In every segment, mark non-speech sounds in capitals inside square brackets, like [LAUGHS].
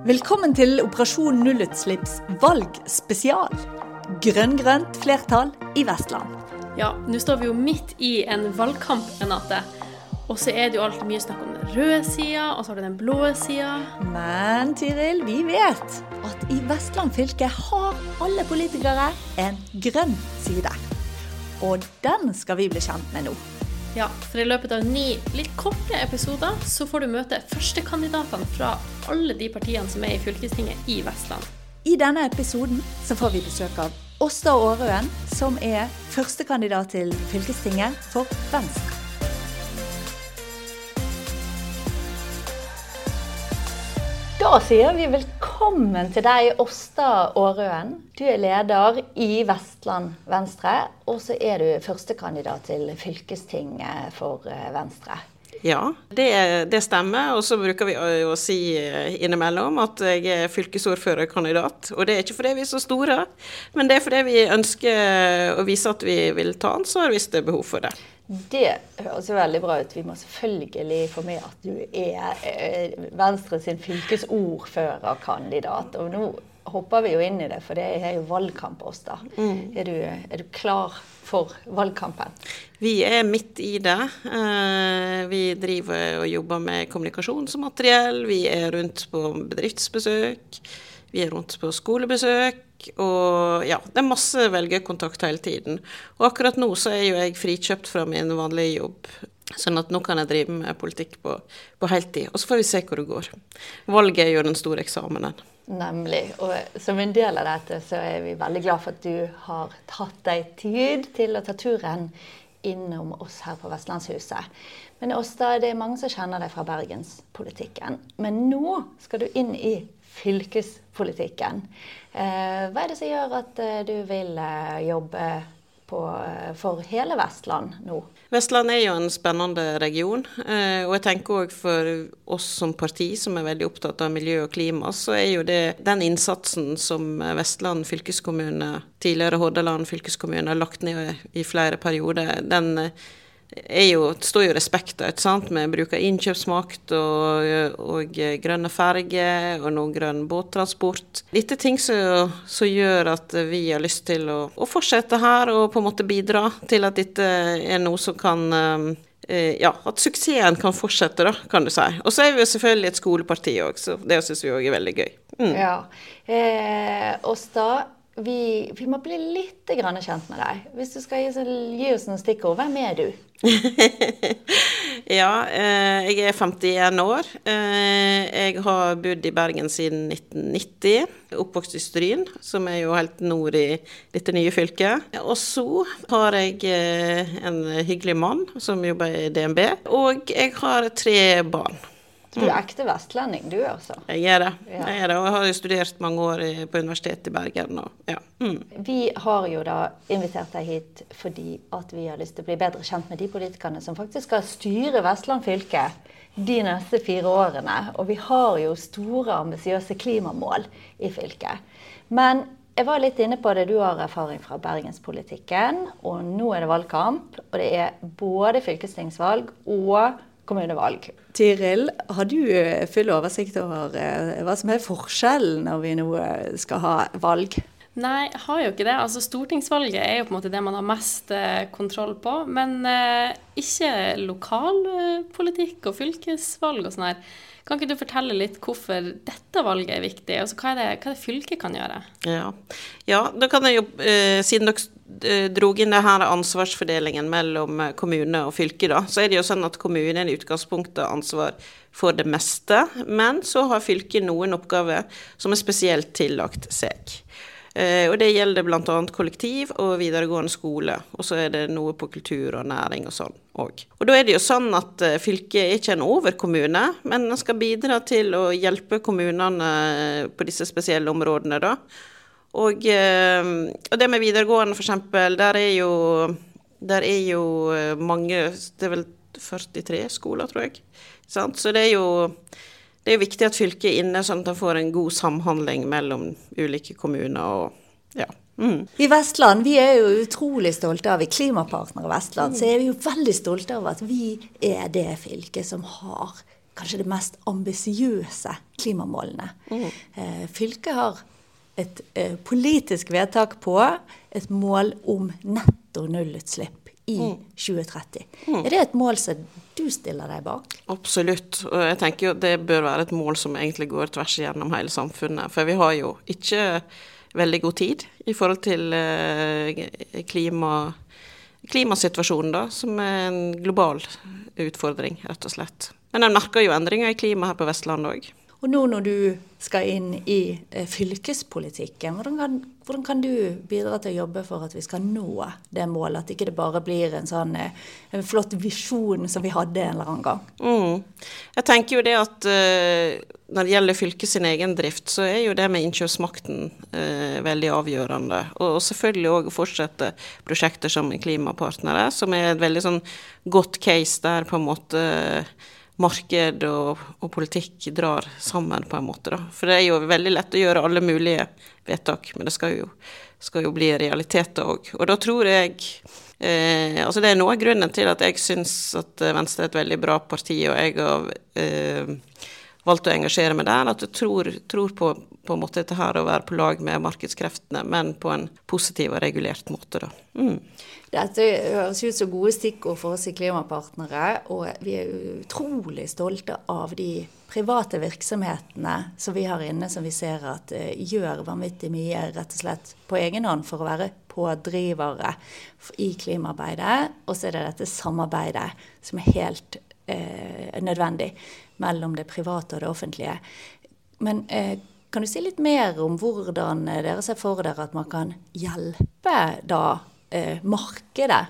Velkommen til Operasjon nullutslipps valgspesial. Grønn-grønt flertall i Vestland. Ja, nå står vi jo midt i en valgkamp, Renate. Og så er det jo alltid mye snakk om den røde sida, og så har du den blå sida. Men Tiril, vi vet at i Vestland fylke har alle politikere en grønn side. Og den skal vi bli kjent med nå. Ja, for i løpet av ni litt korte episoder så får du møte førstekandidatene fra alle de partiene som er i fylkestinget i Vestland. I denne episoden så får vi besøk av Åsta Aarøen, som er førstekandidat til fylkestinget for Venstre. Da sier vi velkommen til deg, Åsta Aarøen. Du er leder i Vestland Venstre, og så er du førstekandidat til fylkestinget for eh, Venstre. Ja, det, det stemmer. Og så bruker vi å si eh, innimellom at jeg er fylkesordførerkandidat. Og det er ikke fordi vi er så store, men det er fordi vi ønsker å vise at vi vil ta ansvar hvis det er behov for det. Det høres jo veldig bra ut. Vi må selvfølgelig få med at du er eh, Venstre sin fylkesordførerkandidat. Og nå hopper vi jo inn i det, for det er jo valgkamp oss, da. Mm. Er, du, er, du, klar for valgkampen? Vi er midt i det. Eh, vi driver og jobber med kommunikasjonsmateriell. Vi er rundt på bedriftsbesøk. Vi er rundt på skolebesøk. Og ja, det er masse velgerkontakt hele tiden. Og akkurat nå så er jo jeg frikjøpt fra min vanlige jobb. Sånn at nå kan jeg drive med politikk på, på heltid. Og så får vi se hvor det går. Valget er jo den store eksamenen. Nemlig. Og som en del av dette så er vi veldig glad for at du har tatt deg tid til å ta turen innom oss her på Vestlandshuset. Men Åsta, det er mange som kjenner deg fra bergenspolitikken. Men nå skal du inn i fylkespolitikken. Eh, hva er det som gjør at eh, du vil eh, jobbe på, for hele Vestland nå? Vestland er jo en spennende region. Og jeg tenker òg for oss som parti som er veldig opptatt av miljø og klima, så er jo det den innsatsen som Vestland fylkeskommune, tidligere Hordaland fylkeskommune, har lagt ned i flere perioder, den jo, står jo respekt av, sant, Vi bruker innkjøpsmakt og, og grønne ferger og noe grønn båttransport. Dette er ting som, gjør at vi har lyst til å, å, fortsette her og på en måte bidra til at dette er noe som kan eh, ja, at suksessen kan fortsette, da, kan du si. Og så er vi jo selvfølgelig et skoleparti òg, så det syns vi òg er veldig gøy. Mm. Ja. Eh, Åsta, vi, vi, må bli litt kjent med deg. Hvis du skal gi, gi oss noen stikkord, hvem er du? [LAUGHS] ja, eh, jeg er 51 år. Eh, jeg har bodd i Bergen siden 1990. Oppvokst i Stryn, som er jo helt nord i dette nye fylket. Og så har jeg eh, en hyggelig mann som jobber i DNB. Og jeg har tre barn. Du er ekte vestlending, du altså? Jeg er det. Jeg er det, og jeg har jo studert mange år på Universitetet i Bergen. Og, ja. mm. Vi har jo da invitert deg hit fordi at vi har lyst til å bli bedre kjent med de politikerne som faktisk skal styre Vestland fylke de neste fire årene. Og vi har jo store, ambisiøse klimamål i fylket. Men jeg var litt inne på det. Du har erfaring fra bergenspolitikken, og nå er det valgkamp. Og det er både fylkestingsvalg og kommunevalg. Tiril, har du eh, full oversikt over eh, hva som er forskjellen når vi nå eh, skal ha valg? Nei, jeg har jo ikke det. Altså Stortingsvalget er jo på en måte det man har mest kontroll på. Men eh, ikke lokalpolitikk og fylkesvalg og sånn her. Kan ikke du fortelle litt hvorfor dette valget er viktig? Altså, hva, er det, hva er det fylket kan gjøre? Ja, ja da kan jeg jo, eh, siden dere drog inn det her ansvarsfordelingen mellom eh, kommune og fylke, da, så er det jo sånn at kommunen i utgangspunktet har ansvar for det meste, men så har fylket noen oppgaver som er spesielt tillagt seg. Eh, og det gjelder bl.a. kollektiv og videregående skole. Og så er det noe på kultur og næring og sånn òg. Og da er det jo sånn at eh, fylket er ikke en overkommune, men den skal bidra til å hjelpe kommunene på disse spesielle områdene, da. Og, eh, og det med videregående, f.eks., der er jo der er jo mange Det er vel 43 skoler, tror jeg. Så det er jo det er viktig at fylket er inne, sånn at en får en god samhandling mellom ulike kommuner. og ja. Mm. I Vestland vi er jo utrolig stolte av, i Klimapartner Vestland, mm. så er vi jo veldig stolte av at vi er det fylket som har kanskje det mest ambisiøse klimamålene. Mm. Eh, fylket har et eh, politisk vedtak på et mål om netto nullutslipp i mm. 2030. Mm. Er det et mål som du stiller deg bak? Absolutt. Og jeg tenker jo det bør være et mål som egentlig går tvers igjennom hele samfunnet. For vi har jo ikke veldig god tid i forhold til eh, klima, klimasituasjonen, da, som er en global utfordring, rett og slett. Men en merker jo endringer i klimaet her på Vestlandet òg. Og nå når du skal inn i eh, fylkespolitikken, hvordan kan, hvordan kan, du bidra til å jobbe for at vi skal nå det målet? At ikke det bare blir en sånn eh, en flott visjon som vi hadde en eller annen gang? Mm. Jeg tenker jo det at uh, når det gjelder fylket sin egen drift, så er jo det med innkjøpsmakten uh, veldig avgjørende. Og, og selvfølgelig òg fortsette prosjekter som Klimapartnere, som er et veldig sånn godt case der på en måte uh, marked og, og, politikk drar sammen, på en måte. Da. For det er jo veldig lett å gjøre alle mulige vedtak, men det skal jo, skal jo bli realiteter òg. Og da tror jeg eh, Altså det er noe av grunnen til at jeg syns at Venstre er et veldig bra parti, og jeg har eh, valgt å engasjere meg der. At jeg tror, tror på, på en måte dette her å være på lag med markedskreftene, men på en positiv og regulert måte, da. Mm. Dette høres ut som gode stikkord for oss i Klimapartnere, og vi er utrolig stolte av de private virksomhetene som vi har inne, som vi ser at uh, gjør vanvittig mye rett og slett på egen hånd for å være pådrivere i klimaarbeidet. Og så er det dette samarbeidet som er helt uh, nødvendig mellom det private og det offentlige. Men uh, kan du si litt mer om hvordan dere ser for dere at man kan hjelpe da eh, markedet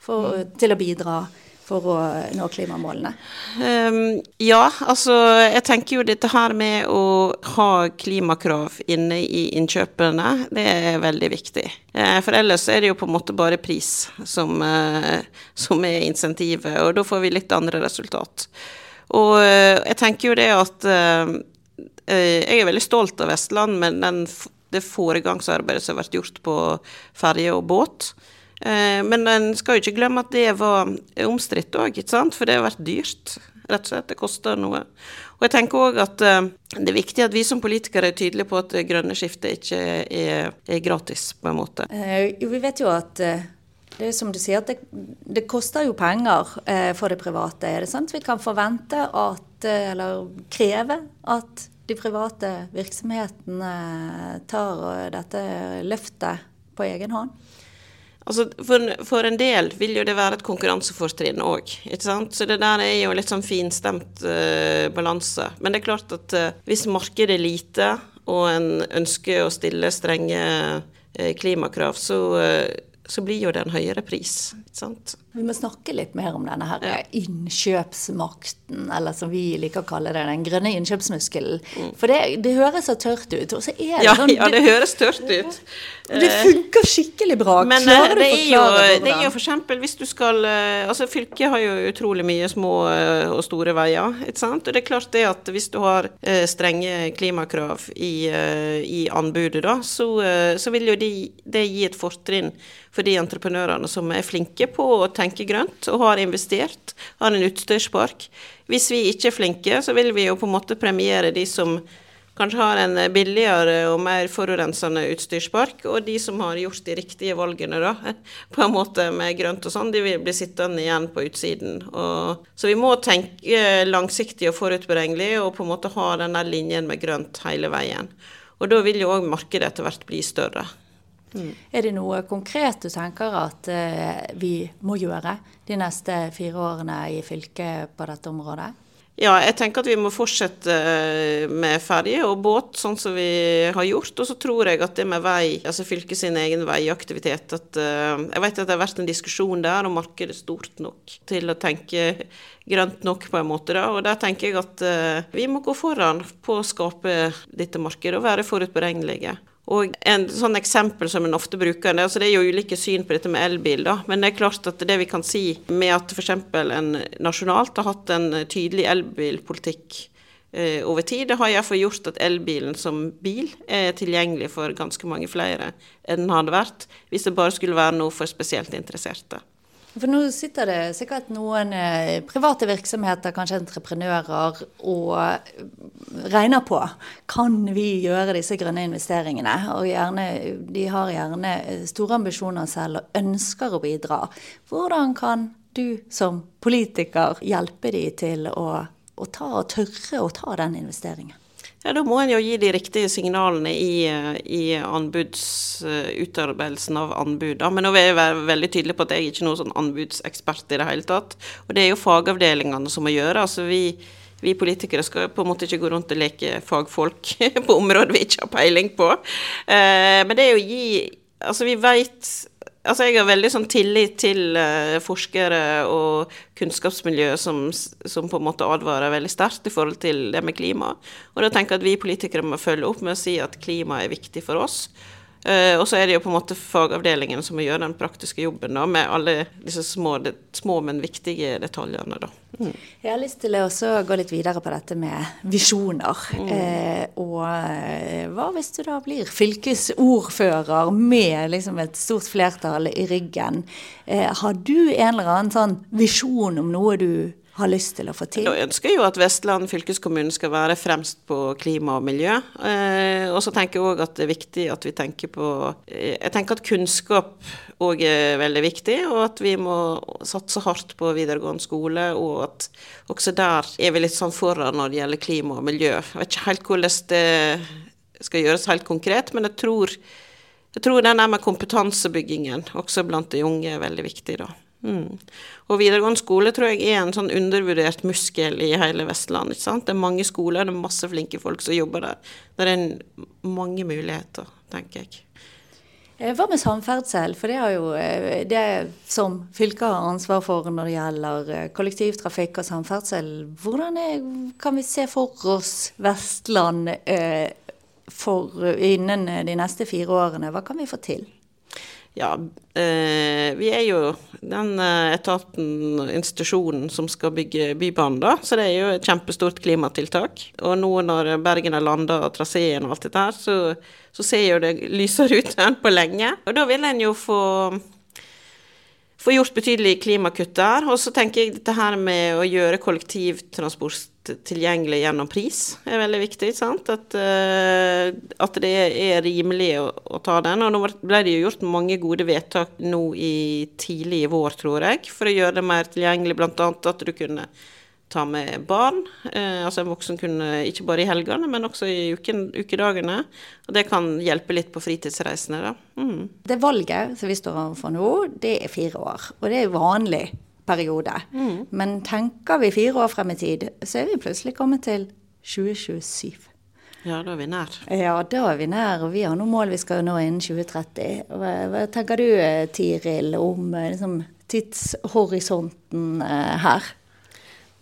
for, mm. til å bidra for å nå klimamålene? Um, ja, altså jeg tenker jo dette her med å ha klimakrav inne i innkjøpene, det er veldig viktig. Eh, for ellers er det jo på en måte bare pris som, eh, som er insentivet, og da får vi litt andre resultat. Og eh, jeg tenker jo det at eh, eh, jeg er veldig stolt av Vestland, men den det foregangsarbeidet som har vært gjort på ferje og båt. Eh, men en skal jo ikke glemme at det var omstridt òg, for det har vært dyrt. Rett og slett. Det koster noe. Og jeg tenker òg at eh, det er viktig at vi som politikere er tydelige på at det grønne skiftet ikke er, er gratis, på en måte. Eh, vi vet jo at det er som du sier, det, det koster jo penger eh, for det private. Er det sant vi kan forvente at, eller kreve at de private virksomhetene tar dette løftet på egen hånd? Altså, for, for, en del vil jo det være et konkurransefortrinn òg, Så det der er jo litt sånn finstemt uh, balanse. Men det er klart at uh, hvis markedet er lite, og en ønsker å stille strenge uh, klimakrav, så så blir jo det en høyere pris. ikke sant? Vi må snakke litt mer om denne her ja. innkjøpsmakten, eller som vi liker å kalle det, den grønne innkjøpsmuskelen. Mm. For det, det, høres så tørt ut. Og så er det ja, sånn Ja, det høres tørt ut. Det funker skikkelig bra. Men Klarer det, er jo, det er jo for eksempel hvis du skal eh, Altså, fylket har jo utrolig mye små eh, og store veier, ikke sant. Og det er klart det at hvis du har eh, strenge klimakrav i, i anbudet, da, så, så vil jo de, det gi et fortrinn for de entreprenørene som er flinke på å tenke grønt og har investert, har en utstyrspark. Hvis vi ikke er flinke, så vil vi jo på en måte premiere de som kanskje har en billigere og mer forurensende utstyrspark, og de som har gjort de riktige valgene, da, [LAUGHS] på en måte med grønt og sånn, de vil bli sittende igjen på utsiden. Og, så vi må tenke langsiktig og forutberegnelig, og på en måte ha den der linjen med grønt hele veien. Og da vil jo òg markedet etter hvert bli større. Mm. Er det noe konkret du tenker at eh, vi må gjøre de neste fire årene i fylket på dette området? Ja, jeg tenker at vi må fortsette eh, med ferje og båt, sånn som vi har gjort. Og så tror jeg at det med vei, altså fylket sin egen veiaktivitet at uh, Jeg vet at det har vært en diskusjon der om markedet stort nok til å tenke grønt nok, på en måte. da, Og der tenker jeg at uh, vi må gå foran på å skape dette markedet og være forutberegnelige. Og en sånn eksempel som en ofte bruker, det, altså det er jo ulike syn på dette med elbil, da, men det er klart at det vi kan si med at f.eks. en nasjonalt har hatt en tydelig elbilpolitikk eh, over tid, det har iallfall gjort at elbilen som bil er tilgjengelig for ganske mange flere enn den hadde vært hvis det bare skulle være noe for spesielt interesserte. For nå sitter det sikkert noen eh, private virksomheter, kanskje entreprenører, og regner på kan vi gjøre disse grønne investeringene. Og gjerne, de har gjerne store ambisjoner selv og ønsker å bidra. Hvordan kan du som politiker hjelpe de til å, å ta, tørre å ta den investeringen? Ja, Da må en jo gi de riktige signalene i, i anbudsutarbeidelsen av anbud. Men nå vil jeg være veldig tydelig på at jeg er ikke noen sånn anbudsekspert i det hele tatt. Og det er jo fagavdelingene som må gjøre. altså vi vi politikere skal på en måte ikke gå rundt og leke fagfolk [LAUGHS] på områder vi ikke har peiling på. Eh, men det er å gi Altså, vi veit Altså, jeg har veldig sånn tillit til uh, forskere og kunnskapsmiljø som, som, på en måte advarer veldig sterkt i forhold til det med klima. Og da tenker jeg at vi politikere må følge opp med å si at klima er viktig for oss. Uh, og så er det jo på en måte fagavdelingen som må gjøre den praktiske jobben da, med alle disse små, det, små men viktige detaljene. da. Mm. Jeg har lyst til å gå litt videre på dette med visjoner. Mm. Uh, og eh, hva hvis du da blir fylkesordfører med liksom et stort flertall i ryggen? Uh, har du en eller annen sånn visjon om noe du har lyst til å få til? Jeg ønsker jo at Vestland fylkeskommune skal være fremst på klima og miljø. Eh, og så tenker jeg òg at det er viktig at vi tenker på eh, Jeg tenker at kunnskap òg er veldig viktig, og at vi må satse hardt på videregående skole. Og at også der er vi litt sånn foran når det gjelder klima og miljø. Jeg vet ikke helt hvordan det skal gjøres helt konkret, men jeg tror, jeg tror den der med kompetansebyggingen også blant de unge er veldig viktig, da. Mm. Og videregående skole tror jeg er en sånn undervurdert muskel i hele Vestland. ikke sant? Det er mange skoler, det er masse flinke folk som jobber der. Det er mange muligheter, tenker jeg. Eh, hva med samferdsel? For det er jo eh, det som fylket har ansvar for når det gjelder eh, kollektivtrafikk og samferdsel. Hvordan er, kan vi se for oss Vestland for innen de neste fire årene? Hva kan vi få til? Ja, eh, vi er jo den eh, etaten, institusjonen, som skal bygge Bybanen, da. Så det er jo et kjempestort klimatiltak. Og nå når Bergen har landa traseen og alt dette her, så, så ser jo det lysere ut [LAUGHS] enn på lenge. Og da vil en jo få få gjort betydelige klimakutt der. Og så tenker jeg dette her med å gjøre kollektivtransport tilgjengelig gjennom pris er veldig viktig. At, uh, at det er rimelig å, å, ta den. Og nå ble det jo gjort mange gode vedtak nå i tidlig i vår, tror jeg, for å gjøre det mer tilgjengelig. Annet at du kunne ta med barn. Uh, altså en voksen kunne ikke bare i helgene, men også i uken, ukedagene. Og det kan hjelpe litt på fritidsreisene, da. Mm. Det valget som vi står overfor nå, det er fire år. Og det er vanlig periode. Mm. Men tenker vi fire år frem i tid, så er vi plutselig kommet til 2027. Ja, da er vi nær. Ja, da er vi nær. Og vi har noen mål vi skal nå innen 2030. Hva, hva tenker du, Tiril, om eh, liksom, tidshorisonten eh, her?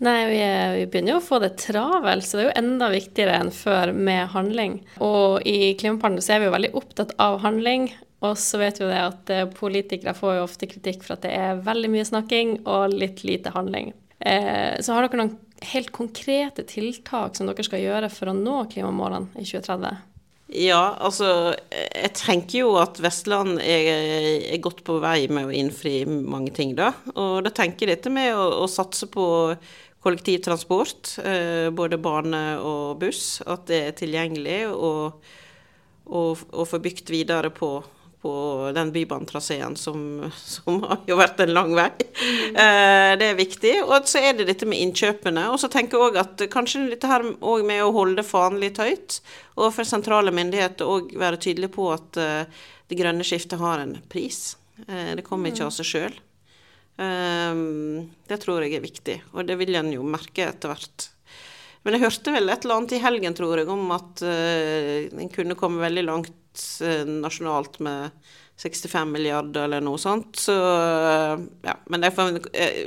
Nei, vi, vi, begynner jo å få det travelt, så det er jo enda viktigere enn før med handling. Og i Klimapartner så er vi jo veldig opptatt av handling. Og så vet vi jo det at eh, politikere får jo ofte kritikk for at det er veldig mye snakking og litt lite handling. Eh, så har dere noen helt konkrete tiltak som dere skal gjøre for å nå klimamålene i 2030? Ja, altså jeg tenker jo at Vestland er, er, godt på vei med å innfri mange ting, da. Og da tenker jeg dette med å, å satse på kollektivtransport, eh, både bane og buss, at det er tilgjengelig, og, og, og få bygd videre på, på den bybanetraseen som, som, har jo vært en lang vei. Mm. Eh, det er viktig. Og så er det dette med innkjøpene. Og så tenker jeg òg at kanskje dette her òg med å holde fanen litt høyt, og for sentrale myndigheter òg være tydelig på at uh, det grønne skiftet har en pris. Uh, det kommer ikke av seg sjøl. Det tror jeg er viktig, og det vil en jo merke etter hvert. Men jeg hørte vel et eller annet i helgen, tror jeg, om at uh, en kunne komme veldig langt uh, nasjonalt med 65 milliarder eller noe sånt. Så uh, ja. Men for,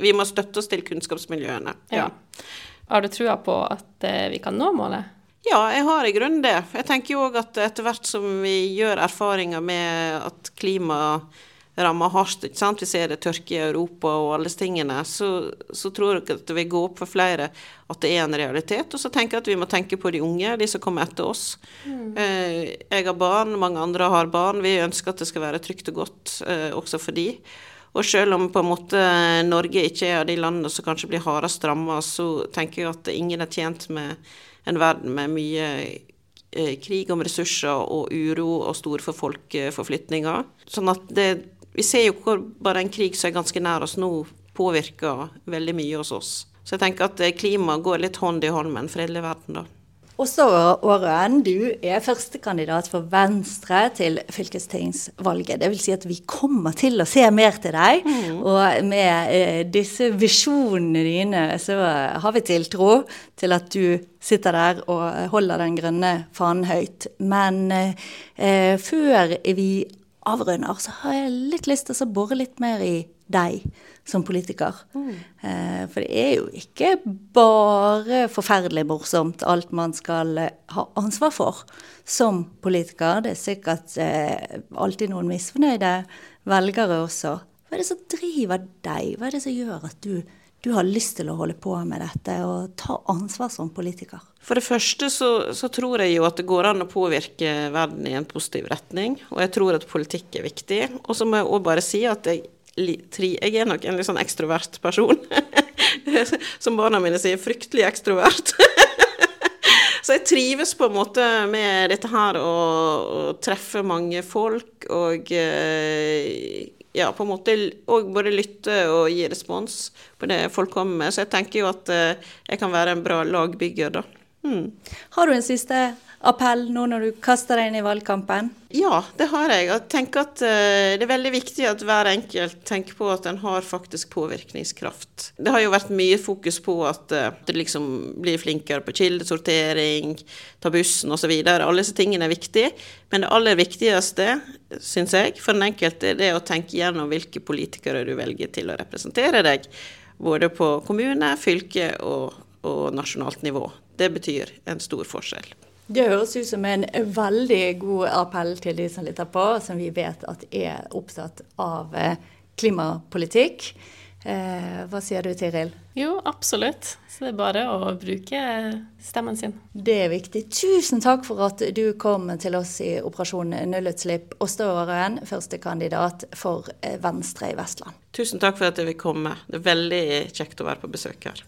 vi må støtte oss til kunnskapsmiljøene. Ja. ja. Har du trua på at vi kan nå målet? Ja, jeg har i grunnen det. Jeg tenker jo òg at etter hvert som vi gjør erfaringer med at klima rammer hardt. ikke sant? Vi ser det tørke i Europa og alle tingene. Så, så, tror jeg at det vil gå opp for flere at det er en realitet. Og så tenker jeg at vi må tenke på de unge, de som kommer etter oss. Mm. Eh, jeg har barn, mange andre har barn. Vi ønsker at det skal være trygt og godt eh, også for de. Og selv om på en måte Norge ikke er av de landene som kanskje blir hardest ramma, så tenker jeg at ingen er tjent med en verden med mye eh, krig om ressurser og uro og store folkeforflytninger. Sånn at det, vi ser jo hvor bare en krig som er ganske nær oss nå, påvirker veldig mye hos oss. Så jeg tenker at eh, klima går litt hånd i hånd med en fredelig verden, da. Også Årøen, du er førstekandidat for Venstre til fylkestingsvalget. Det vil si at vi kommer til å se mer til deg. Mm. Og med eh, disse visjonene dine så har vi tiltro til at du sitter der og holder den grønne fanen høyt. Men eh, før vi avrunder, så har jeg litt lyst til å bore litt mer i deg som politiker. Mm. Eh, for det er jo ikke bare forferdelig morsomt alt man skal eh, ha ansvar for som politiker. Det er sikkert eh, alltid noen misfornøyde velgere også. Hva er det som driver deg? Hva er det som gjør at du, du har lyst til å holde på med dette og ta ansvar som politiker? For det første så, så, tror jeg jo at det går an å påvirke verden i en positiv retning. Og jeg tror at politikk er viktig. Og så må jeg òg bare si at jeg jeg er nok en litt sånn ekstrovert person. [LAUGHS] Som barna mine sier, fryktelig ekstrovert. [LAUGHS] Så jeg trives på en måte med dette her å, treffe mange folk og eh, ja, på en måte og både lytte og gi respons på det folk kommer med. Så jeg tenker jo at eh, jeg kan være en bra lagbygger, da. Mm. Har du en siste appell nå når du kaster deg inn i valgkampen? Ja, det har jeg. Jeg tenker at uh, Det er veldig viktig at hver enkelt tenker på at en har faktisk påvirkningskraft. Det har jo vært mye fokus på at du liksom blir flinkere på kildesortering, ta bussen osv. Alle disse tingene er viktige. Men det aller viktigste, syns jeg, for den enkelte, det er å tenke gjennom hvilke politikere du velger til å representere deg. Både på kommune, fylke og, og nasjonalt nivå. Det betyr en stor forskjell. Det høres ut som en veldig god appell til de som lytter på, som vi vet at er opptatt av eh, klimapolitikk. Eh, hva sier du, Tiril? Jo, absolutt. Så det er bare å bruke stemmen sin. Det er viktig. Tusen takk for at du kom til oss i Operasjon nullutslipp. Åste Åren, førstekandidat for eh, Venstre i Vestland. Tusen takk for at jeg vil komme. Det er veldig kjekt å være på besøk her.